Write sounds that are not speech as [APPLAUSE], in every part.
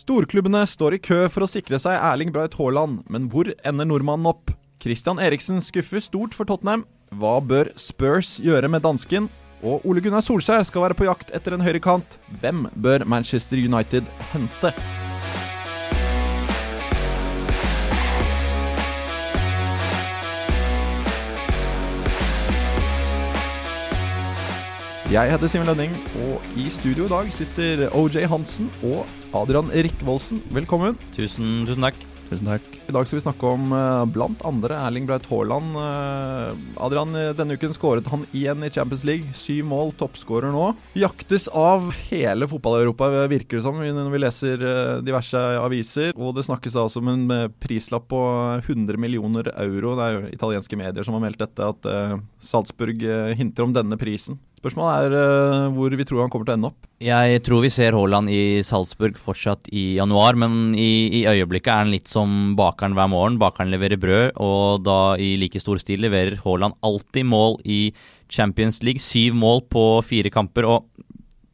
Storklubbene står i kø for å sikre seg Erling Braut Haaland, men hvor ender nordmannen opp? Christian Eriksen skuffer stort for Tottenham. Hva bør Spurs gjøre med dansken? Og Ole Gunnar Solskjær skal være på jakt etter en høyrekant. Hvem bør Manchester United hente? Jeg heter Simen Lønning, og i studio i dag sitter OJ Hansen og Adrian Rikvoldsen. Velkommen. Tusen, tusen takk. Tusen takk. I dag skal vi snakke om uh, blant andre Erling Braut Haaland. Uh, Adrian, denne uken skåret han igjen i Champions League. Syv mål, toppskårer nå. Jaktes av hele fotball-Europa, virker det som, når vi leser diverse aviser. Og det snakkes altså om en prislapp på 100 millioner euro. Det er jo italienske medier som har meldt dette, at Salzburg hinter om denne prisen. Spørsmålet er uh, hvor vi tror han kommer til å ende opp. Jeg tror vi ser Haaland i Salzburg fortsatt i januar, men i, i øyeblikket er han litt som bakeren hver morgen. Bakeren leverer brød, og da i like stor stil leverer Haaland alltid mål i Champions League. Syv mål på fire kamper. og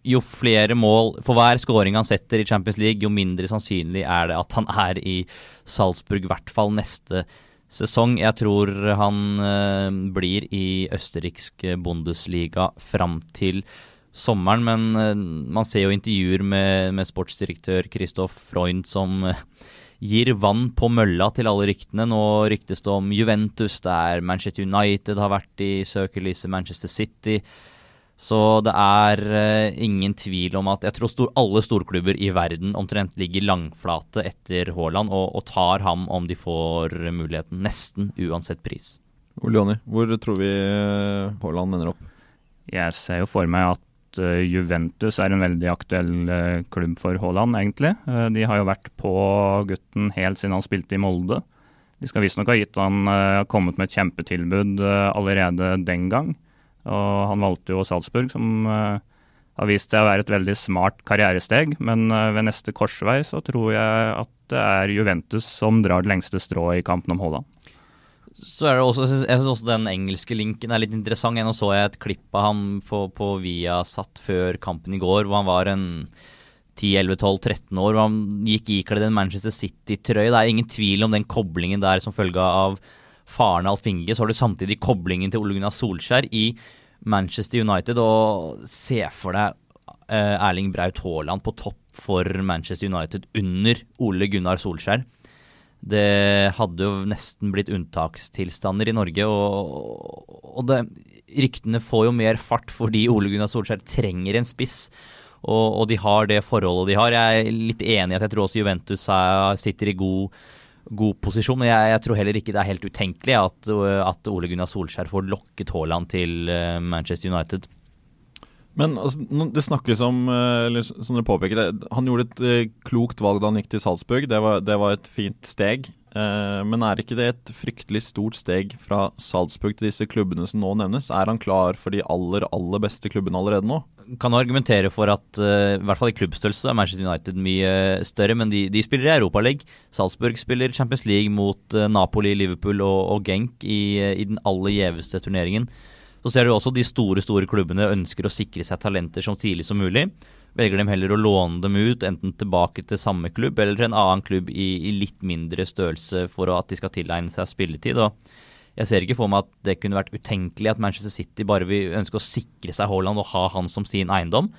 jo flere mål For hver skåring han setter i Champions League, jo mindre sannsynlig er det at han er i Salzburg, i hvert fall neste sesong sesong. Jeg tror han uh, blir i østerriksk Bundesliga fram til sommeren, men uh, man ser jo intervjuer med, med sportsdirektør Christoph Freund som uh, gir vann på mølla til alle ryktene. Nå ryktes det om Juventus, det er Manchester United har vært i søkelyset, Manchester City. Så det er uh, ingen tvil om at jeg tror stor, alle storklubber i verden omtrent ligger langflate etter Haaland og, og, tar ham om de får muligheten. Nesten uansett pris. Olioni, hvor tror vi eh, Haaland ender opp? Jeg ser jo for meg at uh, Juventus er en veldig aktuell klubb for Haaland, egentlig. de har jo vært på gutten helt siden han spilte i Molde. De skal visstnok ha gitt han kommet med et kjempetilbud allerede den gang. Og han valgte jo Salzburg, som uh, har vist seg å være et veldig smart karrieresteg. Men uh, ved neste korsvei så tror jeg at det er Juventus som drar det lengste strået i kampen om Haaland. Så er det også, jeg synes også den engelske linken er litt interessant. Nå så jeg et klipp av ham på, på Viasat før kampen i går, hvor han var en 10-11-12-13 år. hvor Han gikk ikledd en Manchester City-trøye. Det er ingen tvil om den koblingen der som følge av faren Alf Inge, så har du samtidig koblingen til Ole Gunnar Solskjær i Manchester United. Og se for deg uh, Erling Braut Haaland på topp for Manchester United under Ole Gunnar Solskjær. Det hadde jo nesten blitt unntakstilstander i Norge, og, og det, ryktene får jo mer fart fordi Ole Gunnar Solskjær trenger en spiss. Og, og, de har det forholdet de har. Jeg er litt enig i at jeg tror også Juventus er, sitter i god god posisjon. Men jeg, jeg, tror heller ikke det er helt utenkelig at, at Ole Gunnar Solskjær får lokket Haaland til Manchester United. Men altså, det snakkes om, eller som dere påpeker, han gjorde et klokt valg da han gikk til Salzburg. Det var, det var et fint steg. Uh, men er ikke det et fryktelig stort steg fra Salzburg til disse klubbene som nå nevnes? Er han klar for de aller, aller beste klubbene allerede nå? kan argumentere for at uh, i hvert fall i klubbstørrelse er Manchester United mye større, men de, de spiller i Europaligaen. Salzburg spiller Champions League mot Napoli, Liverpool og, og Genk i, i, den aller gjeveste turneringen. Så ser du også de store store klubbene ønsker å sikre seg talenter som tidlig som mulig. Velger de heller å låne dem ut, enten tilbake til samme klubb eller til en annen klubb i, i litt mindre størrelse for at de skal tilegne seg spilletid. og jeg ser ikke for meg at det kunne vært utenkelig at Manchester City bare vil ønske å sikre seg Haaland og ha han som sin eiendom,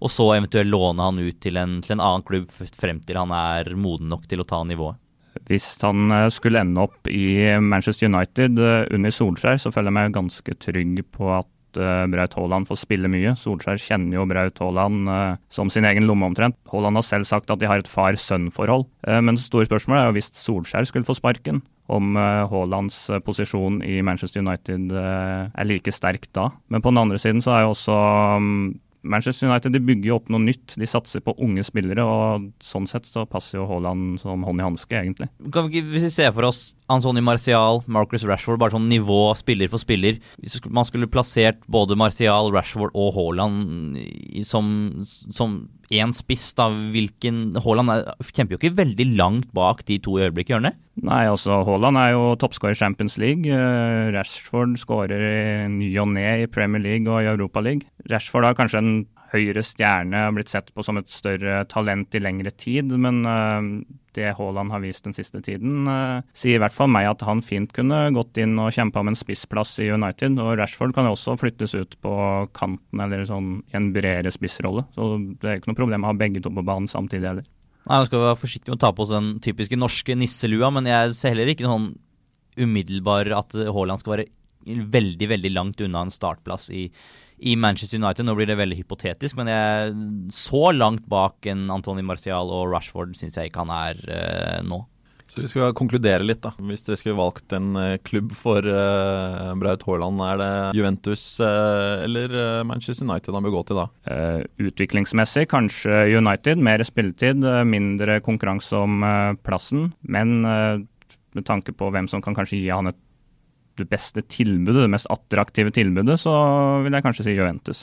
og så eventuelt låne han ut til en, til en annen klubb frem til han er moden nok til å ta nivået. Hvis han eh, skulle ende opp i Manchester United eh, under Solskjær, så føler jeg meg ganske trygg på at uh, Braut Haaland får spille mye. Solskjær kjenner jo Braut Haaland uh, som sin egen lomme omtrent. Haaland har selv sagt at de har et far-sønn-forhold. Uh, men det store spørsmålet er jo hvis Solskjær skulle få sparken, om eh, Haalands eh, posisjon i Manchester United eh, er like sterk da. Men på den andre siden så er jo også mm, Manchester United de bygger jo opp noe nytt. De satser på unge spillere, og sånn sett så passer jo Haaland som hånd i hanske, egentlig. Kan vi, hvis vi ser for oss Antony Martial, Marcus Rashford, bare sånn nivå spiller for spiller Hvis man skulle plassert både Martial, Rashford og Haaland som, som én spiss, da, hvilken Haaland er, kjemper jo ikke veldig langt bak de to i øyeblikket, gjør han det? Nei, altså Haaland er jo toppskårer i Champions League. Rashford skårer i ny og ne i Premier League og i Europa League. Rashford har kanskje en høyre stjerne, har blitt sett på som et større talent i lengre tid. Men uh, det Haaland har vist den siste tiden, uh, sier i hvert fall meg at han fint kunne gått inn og kjempa om en spissplass i United. Og Rashford kan jo også flyttes ut på kanten eller sånn i en bredere spissrolle. Så det er ikke noe problem å ha begge to på banen samtidig heller. Nei, Nå skal vi være forsiktige med å ta på oss den typiske norske nisselua, men jeg ser heller ikke sånn umiddelbar at Haaland skal være veldig, veldig langt unna en startplass i, i Manchester United. Nå blir det veldig hypotetisk, men jeg, så langt bak en Antony Martial og Rashford syns jeg ikke han er uh, nå. Så vi skal konkludere litt, da. Hvis dere skulle valgt en uh, klubb for uh, Braut Haaland, er det Juventus uh, eller Manchester United han bør gå til da? utviklingsmessig kanskje United. Mer spilletid, mindre konkurranse om plassen. Men med tanke på hvem som kan kanskje gi han et, beste tilbudet, det mest attraktive tilbudet, så vil jeg kanskje si Juventus.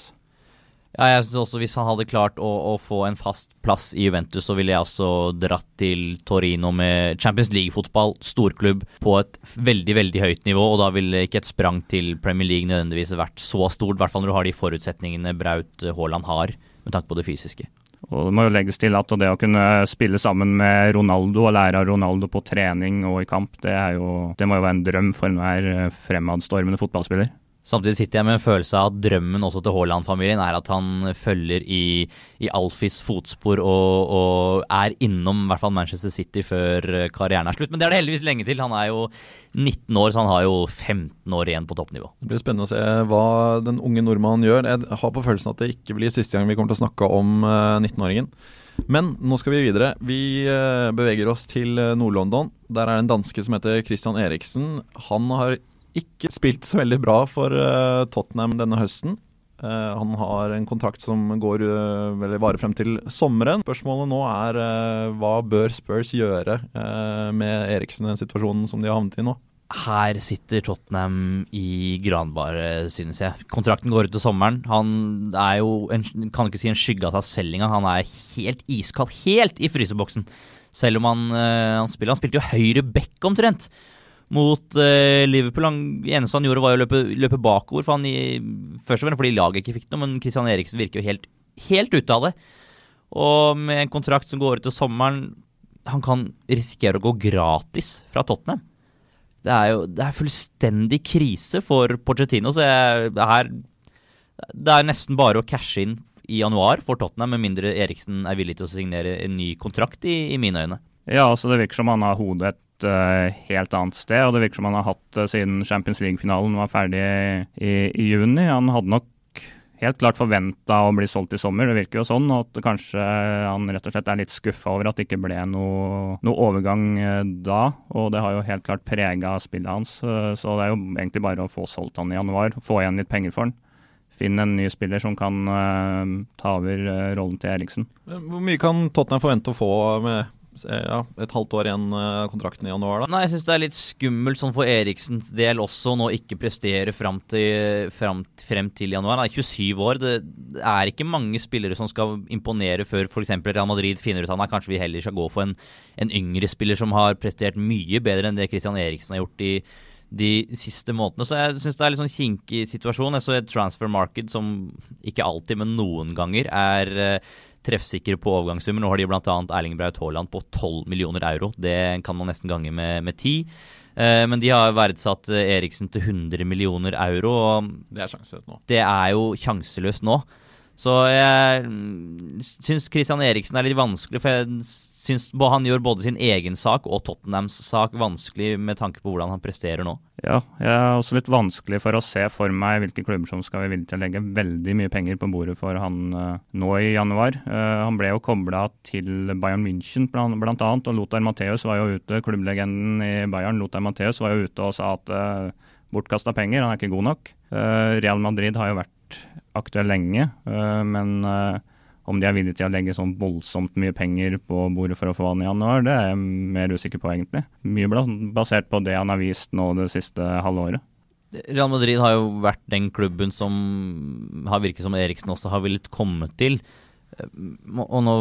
Ja, jeg synes også Hvis han hadde klart å, å, få en fast plass i Juventus, så ville jeg også dratt til Torino med Champions League-fotball, storklubb, på et veldig veldig høyt nivå. og Da ville ikke et sprang til Premier League nødvendigvis vært så stort, i hvert fall når du har de forutsetningene Braut Haaland har, med tanke på det fysiske. Og Det må jo legges til at det å kunne spille sammen med Ronaldo og lære av Ronaldo på trening og i kamp, det, jo, det må jo være en drøm for enhver fremadstormende fotballspiller. Samtidig sitter jeg med en følelse av at drømmen også til Haaland-familien er at han følger i, i Alfis fotspor og, og, er innom hvert fall Manchester City før karrieren er slutt. Men det er det heldigvis lenge til. Han er jo 19 år, så han har jo 15 år igjen på toppnivå. Det blir spennende å se hva den unge nordmannen gjør. Jeg har på følelsen at det ikke blir siste gang vi kommer til å snakke om 19-åringen. Eh, Men nå skal vi videre. Vi eh, beveger oss til eh, Nord-London. Der er det en danske som heter Christian Eriksen. Han har ikke spilt så veldig bra for uh, Tottenham denne høsten. Uh, han har en kontrakt som går, eller varer frem til sommeren. Spørsmålet nå er hva bør Spurs gjøre med Eriksen i den situasjonen som de har havnet i nå? Her sitter Tottenham i granbare, synes jeg. Kontrakten går ut til sommeren. Han er jo en, kan ikke si en skygge av seg selv engang. Han er helt iskald, helt i fryseboksen. Selv om han, han spiller Han spilte jo høyre back omtrent mot uh, Liverpool. Han, eneste han gjorde, var å løpe, løpe bakover. For han, først og fremst fordi laget ikke fikk noe, men Christian Eriksen virker jo helt, helt ute av det. Og med en kontrakt som går ut til sommeren Han kan risikere å gå gratis fra Tottenham. Det er jo det er fullstendig krise for Pochettino. Så jeg, det, her, det er nesten bare å cashe inn i januar for Tottenham, med mindre Eriksen er villig til å signere en ny kontrakt, i, i mine øyne. Ja, altså det virker som han har hodet et uh, helt annet sted, og det virker som han har hatt uh, siden Champions League-finalen var ferdig i, i, juni. Han hadde nok helt klart forventa å bli solgt i sommer, det virker jo sånn. Og at kanskje han rett og slett er litt skuffa over at det ikke ble noe, noe overgang uh, da. Og det har jo helt klart prega spillet hans, så det er jo egentlig bare å få solgt han i januar, få igjen litt penger for han. Finne en ny spiller som kan uh, ta over uh, rollen til Eriksen. Hvor mye kan Tottenham forvente å få med ja, et halvt år igjen av kontrakten i januar, da. Nei, jeg syns det er litt skummelt sånn for Eriksens del også nå ikke prestere fram til, frem, frem til januar. Han er 27 år. Det er ikke mange spillere som skal imponere før f.eks. Real Madrid finner ut han er. kanskje vi heller skal gå for en, en yngre spiller som har prestert mye bedre enn det Christian Eriksen har gjort i de siste månedene. Så jeg syns det er litt sånn kinkig situasjon. Jeg så et transfer market som ikke alltid, men noen ganger er uh, treffsikre på overgangssummer. Nå har de bl.a. Erling Braut Haaland på 12 millioner euro. Det kan man nesten gange med, med 10. Eh, men de har verdsatt eh, Eriksen til 100 millioner euro. Det er sjanseløst nå. Det er jo sjanseløst nå. Så jeg syns Christian Eriksen er litt vanskelig, for jeg syns han gjør både sin egen sak og Tottenhams sak vanskelig med tanke på hvordan han presterer nå. Ja, jeg er også litt vanskelig for å se for meg hvilke klubber som skal være villige til å legge veldig mye penger på bordet for han uh, nå i januar. Uh, han ble jo kobla til Bayern München blant, annet, og Lothar Matheus var jo ute, klubblegenden i Bayern Lothar Matheus var jo ute og sa at uh, bortkasta penger, han er ikke god nok. Real Madrid har jo vært aktuell lenge, uh, men uh, om de er villige til å legge sånn voldsomt mye penger på bordet for å få han i januar, det er jeg mer usikker på, egentlig. Mye basert på det han har vist nå det siste halve året. Real Madrid har jo vært den klubben som har virket som Eriksen også har villet komme til. Og nå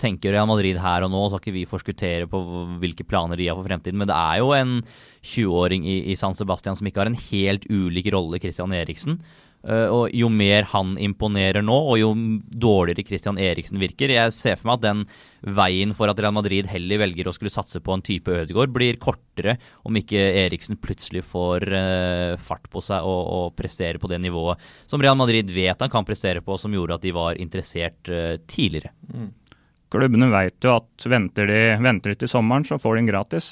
tenker Real Madrid her og nå, så skal ikke vi forskuttere på hvilke planer de har for fremtiden, men det er jo en 20-åring i, i, San Sebastian som ikke har en helt ulik rolle Christian Eriksen. Uh, og Jo mer han imponerer nå, og jo dårligere Christian Eriksen virker Jeg ser for meg at den veien for at Real Madrid heller velger å skulle satse på en type Ødegaard, blir kortere om ikke Eriksen plutselig får uh, fart på seg og, og presterer på det nivået som Real Madrid vet han kan prestere på, som gjorde at de var interessert uh, tidligere. Mm. Klubbene vet jo at venter de, venter de, til sommeren, så får de den gratis.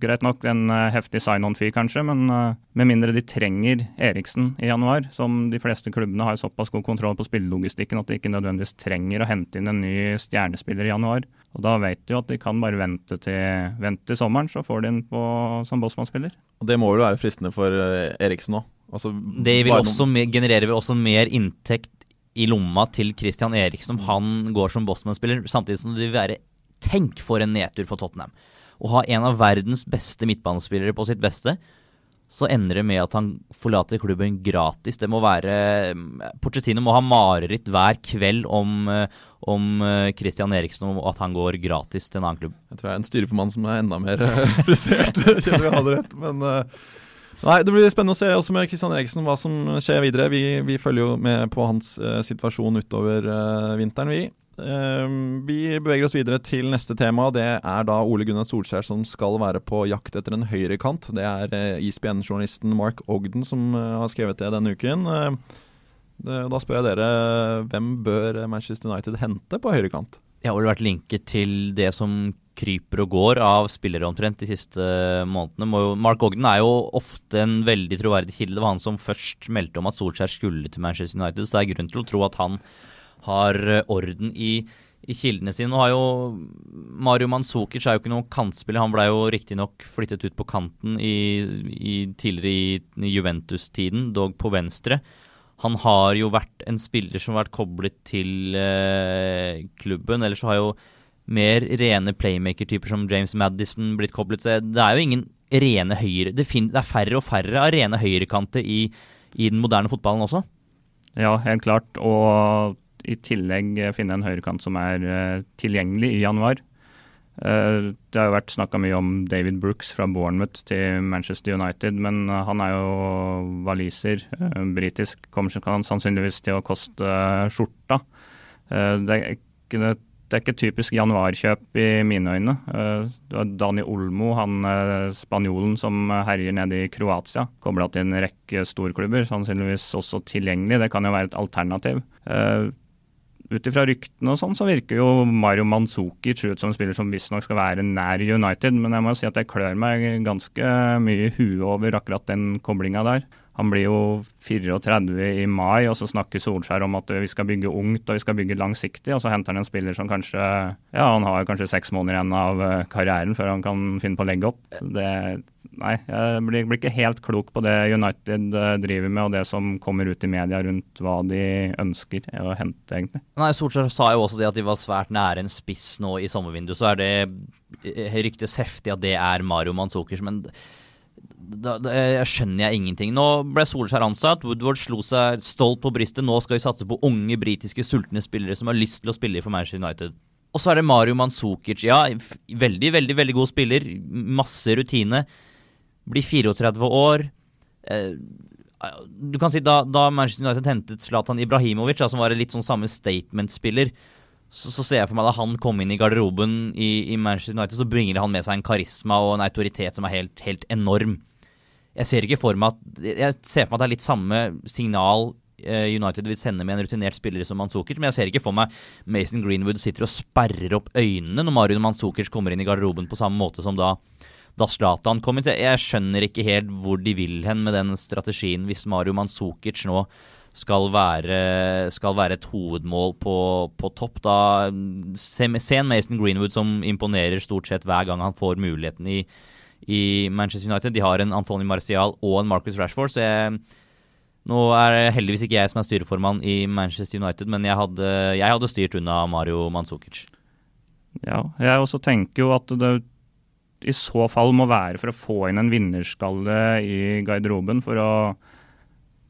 greit nok en eh, heftig sign-on-fee kanskje, men uh, med mindre de trenger Eriksen i januar, som de fleste klubbene har såpass god kontroll på spillelogistikken at de ikke nødvendigvis trenger å hente inn en ny stjernespiller i januar. Og Da vet de jo at de kan bare vente til, vente til sommeren, så får de den på, som Bosman-spiller. Og Det må vel være fristende for eh, Eriksen òg? Altså, det vil også generere også mer inntekt i lomma til Christian Eriksen om han går som Bosman-spiller, samtidig som det vil være Tenk for en nedtur for Tottenham. Å ha en av verdens beste midtbanespillere på sitt beste, så ender det med at han forlater klubben gratis. Det må være Porcettino må ha mareritt hver kveld om, om Christian Eriksen og at han går gratis til en annen klubb. Jeg tror jeg er en styreformann som er enda mer [LAUGHS] frustrert, kjenner vi hadde rett. Men uh Nei, Det blir spennende å se også med Kristian Eriksen hva som skjer videre. Vi, vi følger jo med på hans uh, situasjon utover uh, vinteren, vi. Uh, vi beveger oss videre til neste tema. Det er da Ole Gunnar Solskjær som skal være på jakt etter en høyrekant. Det er uh, ISBN-journalisten Mark Ogden som har skrevet det denne uken. da spør jeg dere, hvem bør Manchester United hente på høyrekant? Jeg har vel vært linket til det som kryper og går av spillere omtrent de siste månedene. Mark Ogden er jo ofte en veldig troverdig kilde. Det var han som først meldte om at Solskjær skulle til Manchester United, så det er grunn til å tro at han har orden i, i kildene sine. Nå har jo Mario Manzukic er jo ikke noen kantspiller. Han ble jo riktignok flyttet ut på kanten i, i tidligere i Juventus-tiden, dog på venstre. Han har jo vært en spiller som har vært koblet til eh, klubben. Ellers så har jo mer rene playmaker-typer som James Madison blitt koblet til. Det er jo ingen rene høyre det, det, er færre og færre av rene høyrekanter i, i, den moderne fotballen også. Ja, helt klart. Og i tillegg finne en høyrekant som er uh, tilgjengelig i januar. Uh, det har jo vært snakka mye om David Brooks fra Bournemouth til Manchester United, men uh, han er jo waliser, britisk, kommer sannsynligvis til å koste skjorta. det er ikke det det er ikke typisk januarkjøp i mine øyne. Uh, Dani Olmo, han uh, spanjolen som herjer nede i Kroatia, kobla til en rekke storklubber, sannsynligvis også tilgjengelig. Det kan jo være et alternativ. Uh, Ut ifra ryktene og sånn, så virker jo Mario Manzukic ut som en spiller som visstnok skal være nær United, men jeg må si at jeg klør meg ganske mye i huet over akkurat den koblinga der. Han blir jo 34 i mai, og så snakker Solskjær om at vi skal bygge ungt og vi skal bygge langsiktig. Og så henter han en spiller som kanskje ja, han har kanskje seks måneder igjen av eh, karrieren før han kan finne på å legge opp. Det, nei, jeg blir, blir, ikke helt klok på det United eh, driver med, og det som kommer ut i media rundt hva de ønsker å hente, egentlig. Nei, Solskjær sa jo også det at de var svært nære en spiss nå i sommervinduet. Så er det eh, ryktes heftig at det er Mario Manzukers. men da, da, jeg skjønner jeg ingenting. Nå ble Solskjær ansatt. Woodward slo seg stolt på brystet. Nå skal vi satse på unge britiske sultne spillere som har lyst til å spille for Manchester United. Og så er det Mario Manzukic. Ja, veldig, veldig veldig god spiller. Masse rutine. Blir 34 år. Eh, du kan si Da, da Manchester United hentet Zlatan Ibrahimovic, da, som var en litt sånn samme statement-spiller, så, så, ser jeg for meg da han kom inn i garderoben i, i, Manchester United, så bringer han med seg en karisma og en autoritet som er helt, helt enorm. Jeg ser ikke for meg at Jeg ser for meg at det er litt samme signal eh, United vil sende med en rutinert spiller som Manzukic, men jeg ser ikke for meg Mason Greenwood sitter og sperrer opp øynene når Mario Manzukic kommer inn i garderoben på samme måte som da da Zlatan kom inn. Jeg skjønner ikke helt hvor de vil hen med den strategien hvis Mario Manzukic nå skal være, skal være et hovedmål på, på topp. Da Se en Mason Greenwood som imponerer stort sett hver gang han får muligheten i, i Manchester United. De har en Antony Marcial og en Marcus Rashford, så jeg nå er det heldigvis ikke jeg som er styreformann i Manchester United, men jeg hadde, jeg hadde styrt unna Mario Manzukic. Ja, jeg også tenker jo at det i så fall må være for å få inn en vinnerskalle i garderoben. For å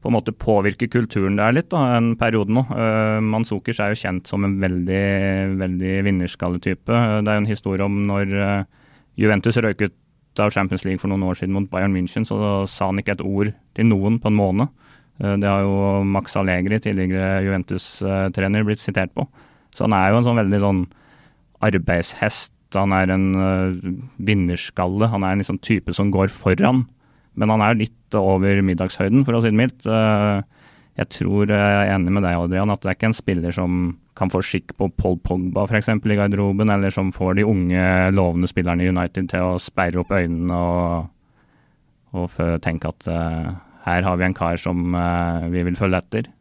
på en måte påvirke kulturen der litt, da, en periode nå. Uh, Manzukers er jo kjent som en veldig, veldig vinnerskalletype. Uh, det er jo en historie om når uh, Juventus røyk ut av Champions League for noen år siden mot Bayern München, så sa han ikke et ord til noen på en måned. Uh, det har jo Max Allegri, tidligere Juventus-trener, blitt sitert på. Så han er jo en sånn veldig sånn arbeidshest. Han er en vinnerskalle. Han er en liksom type som går foran. Men han er litt over middagshøyden, for å si det mildt. Uh, jeg tror jeg er enig med deg, Adrian, at det er ikke en spiller som kan få skikk på Paul Pogba f.eks. i garderoben, eller som får de unge, lovende spillerne i United til å sperre opp øynene og, og tenke at uh, her har vi en kar som uh, vi vil følge etter.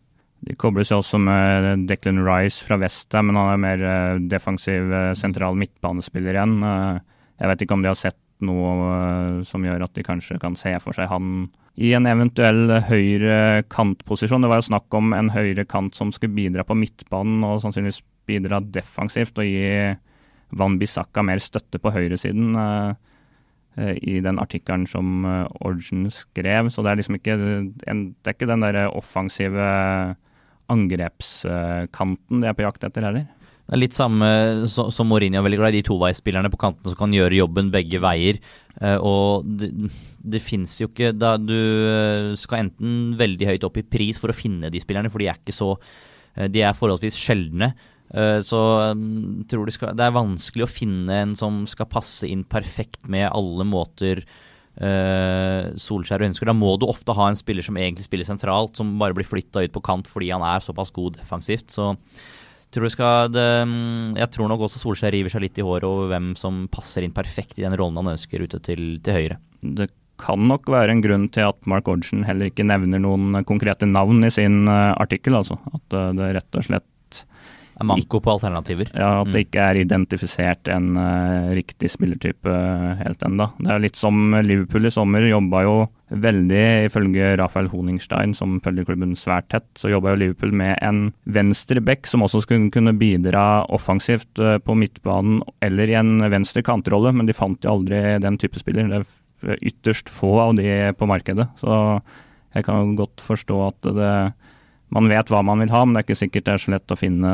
De kobles jo også med Declan Rice fra Vesta, men han er mer uh, defensiv sentral midtbanespiller igjen. jeg vet ikke om de har sett noe som gjør at de kanskje kan se for seg han i en eventuell høyre kantposisjon. Det var jo snakk om en høyre kant som skulle bidra på midtbanen og sannsynligvis bidra defensivt og gi Van Bissaka mer støtte på høyresiden uh, i den artikkelen som Orgen skrev. Så det er liksom ikke, det er ikke den der offensive angrepskanten de er på jakt etter heller. Det er litt samme som Mourinho er veldig glad i, de toveispillerne på kantene som kan gjøre jobben begge veier. Uh, og det, det fins jo ikke da Du eh, skal enten veldig høyt opp i pris for å finne de spillerne, for de er ikke så uh, De er forholdsvis sjeldne. Så um, tror det, skal, det er vanskelig å finne en som skal passe inn perfekt med alle måter Solskjær ønsker. Da må du ofte ha en spiller som egentlig spiller sentralt, som bare blir flytta ut på kant fordi han er såpass god defensivt. Så Tror det, mm, jeg tror nok også Solskjær river seg litt i håret over hvem som passer inn perfekt i den rollen han ønsker ute til, til høyre. Det kan nok være en grunn til at Mark Odgen heller ikke nevner noen konkrete navn i sin uh, artikkel. altså. At uh, det rett og slett er manko på alternativer. Ja, At det mm. ikke er identifisert en uh, riktig spillertype helt ennå. Det er litt som Liverpool i sommer. Jobba jo veldig, ifølge Rafael Honingstein, som følger klubben svært tett, så jobba jo Liverpool med en venstre back som også skulle kunne bidra offensivt uh, på midtbanen eller i en venstre kantrolle, men de fant jo aldri den type spiller. Det er ytterst få av de på markedet. Så jeg kan godt forstå at det man vet hva man vil ha, men det er ikke sikkert det er så lett å finne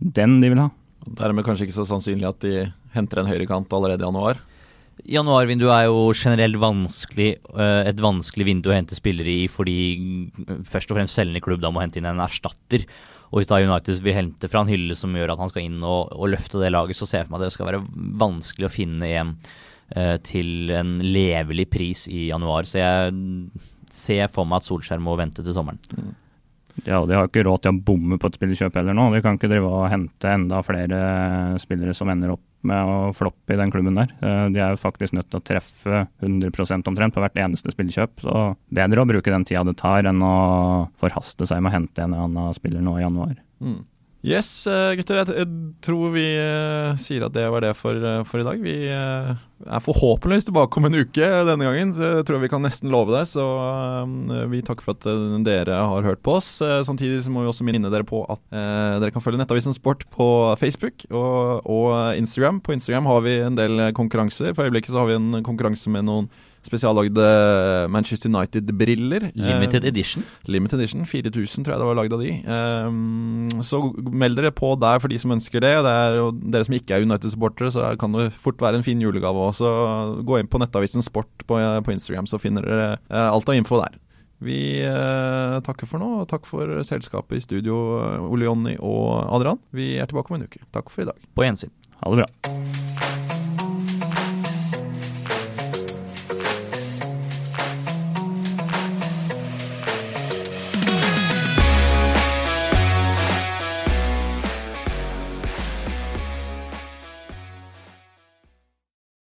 den de vil ha. Dermed kanskje ikke så sannsynlig at de henter en høyrekant allerede i januar? Januarvinduet er jo generelt vanskelig, eh, et vanskelig vindu å hente spillere i, fordi først og fremst selgende klubb da må hente inn en erstatter. Og hvis da United vil hente fra en hylle som gjør at han skal inn og, og løfte det laget, så ser jeg for meg at det skal være vanskelig å finne en uh, til en levelig pris i januar. Så jeg ser for meg at Solskjær må vente til sommeren. Mm. Ja, De har ikke råd til å bomme på et spillerkjøp heller nå. De kan ikke drive og hente enda flere spillere som ender opp med å floppe i den klubben der. Eh, de er jo faktisk nødt til å treffe 100 omtrent på hvert eneste spillekjøp. Så bedre å bruke den tida det tar, enn å forhaste seg med å hente en eller annen spiller nå i januar. Mm. Yes, eh, gutter. Jeg tror vi eh, sier at det var det for, eh, for i dag. Vi er forhåpentligvis tilbake om en uke denne gangen. Det tror jeg vi kan nesten love det. Så vi takker for at dere har hørt på oss. Samtidig så må vi også minne dere på at dere kan følge Nettavisen Sport på Facebook og, og Instagram. På Instagram har vi en del konkurranser. For øyeblikket så har vi en konkurranse med noen spesiallagde Manchester United-briller. Limited edition. Limited edition, 4000 tror jeg det var lagd av de. Um, så meld dere på der for de som ønsker det. det er, dere som ikke er United-supportere, så kan det fort være en fin julegave òg. Så gå inn på Nettavisen Sport på, på Instagram, så finner dere alt av info der. Vi uh, takker for nå, og takk for selskapet i studio, Ole Jonny og Adrian. Vi er tilbake om en uke. Takk for i dag. På gjensyn. Ha det bra.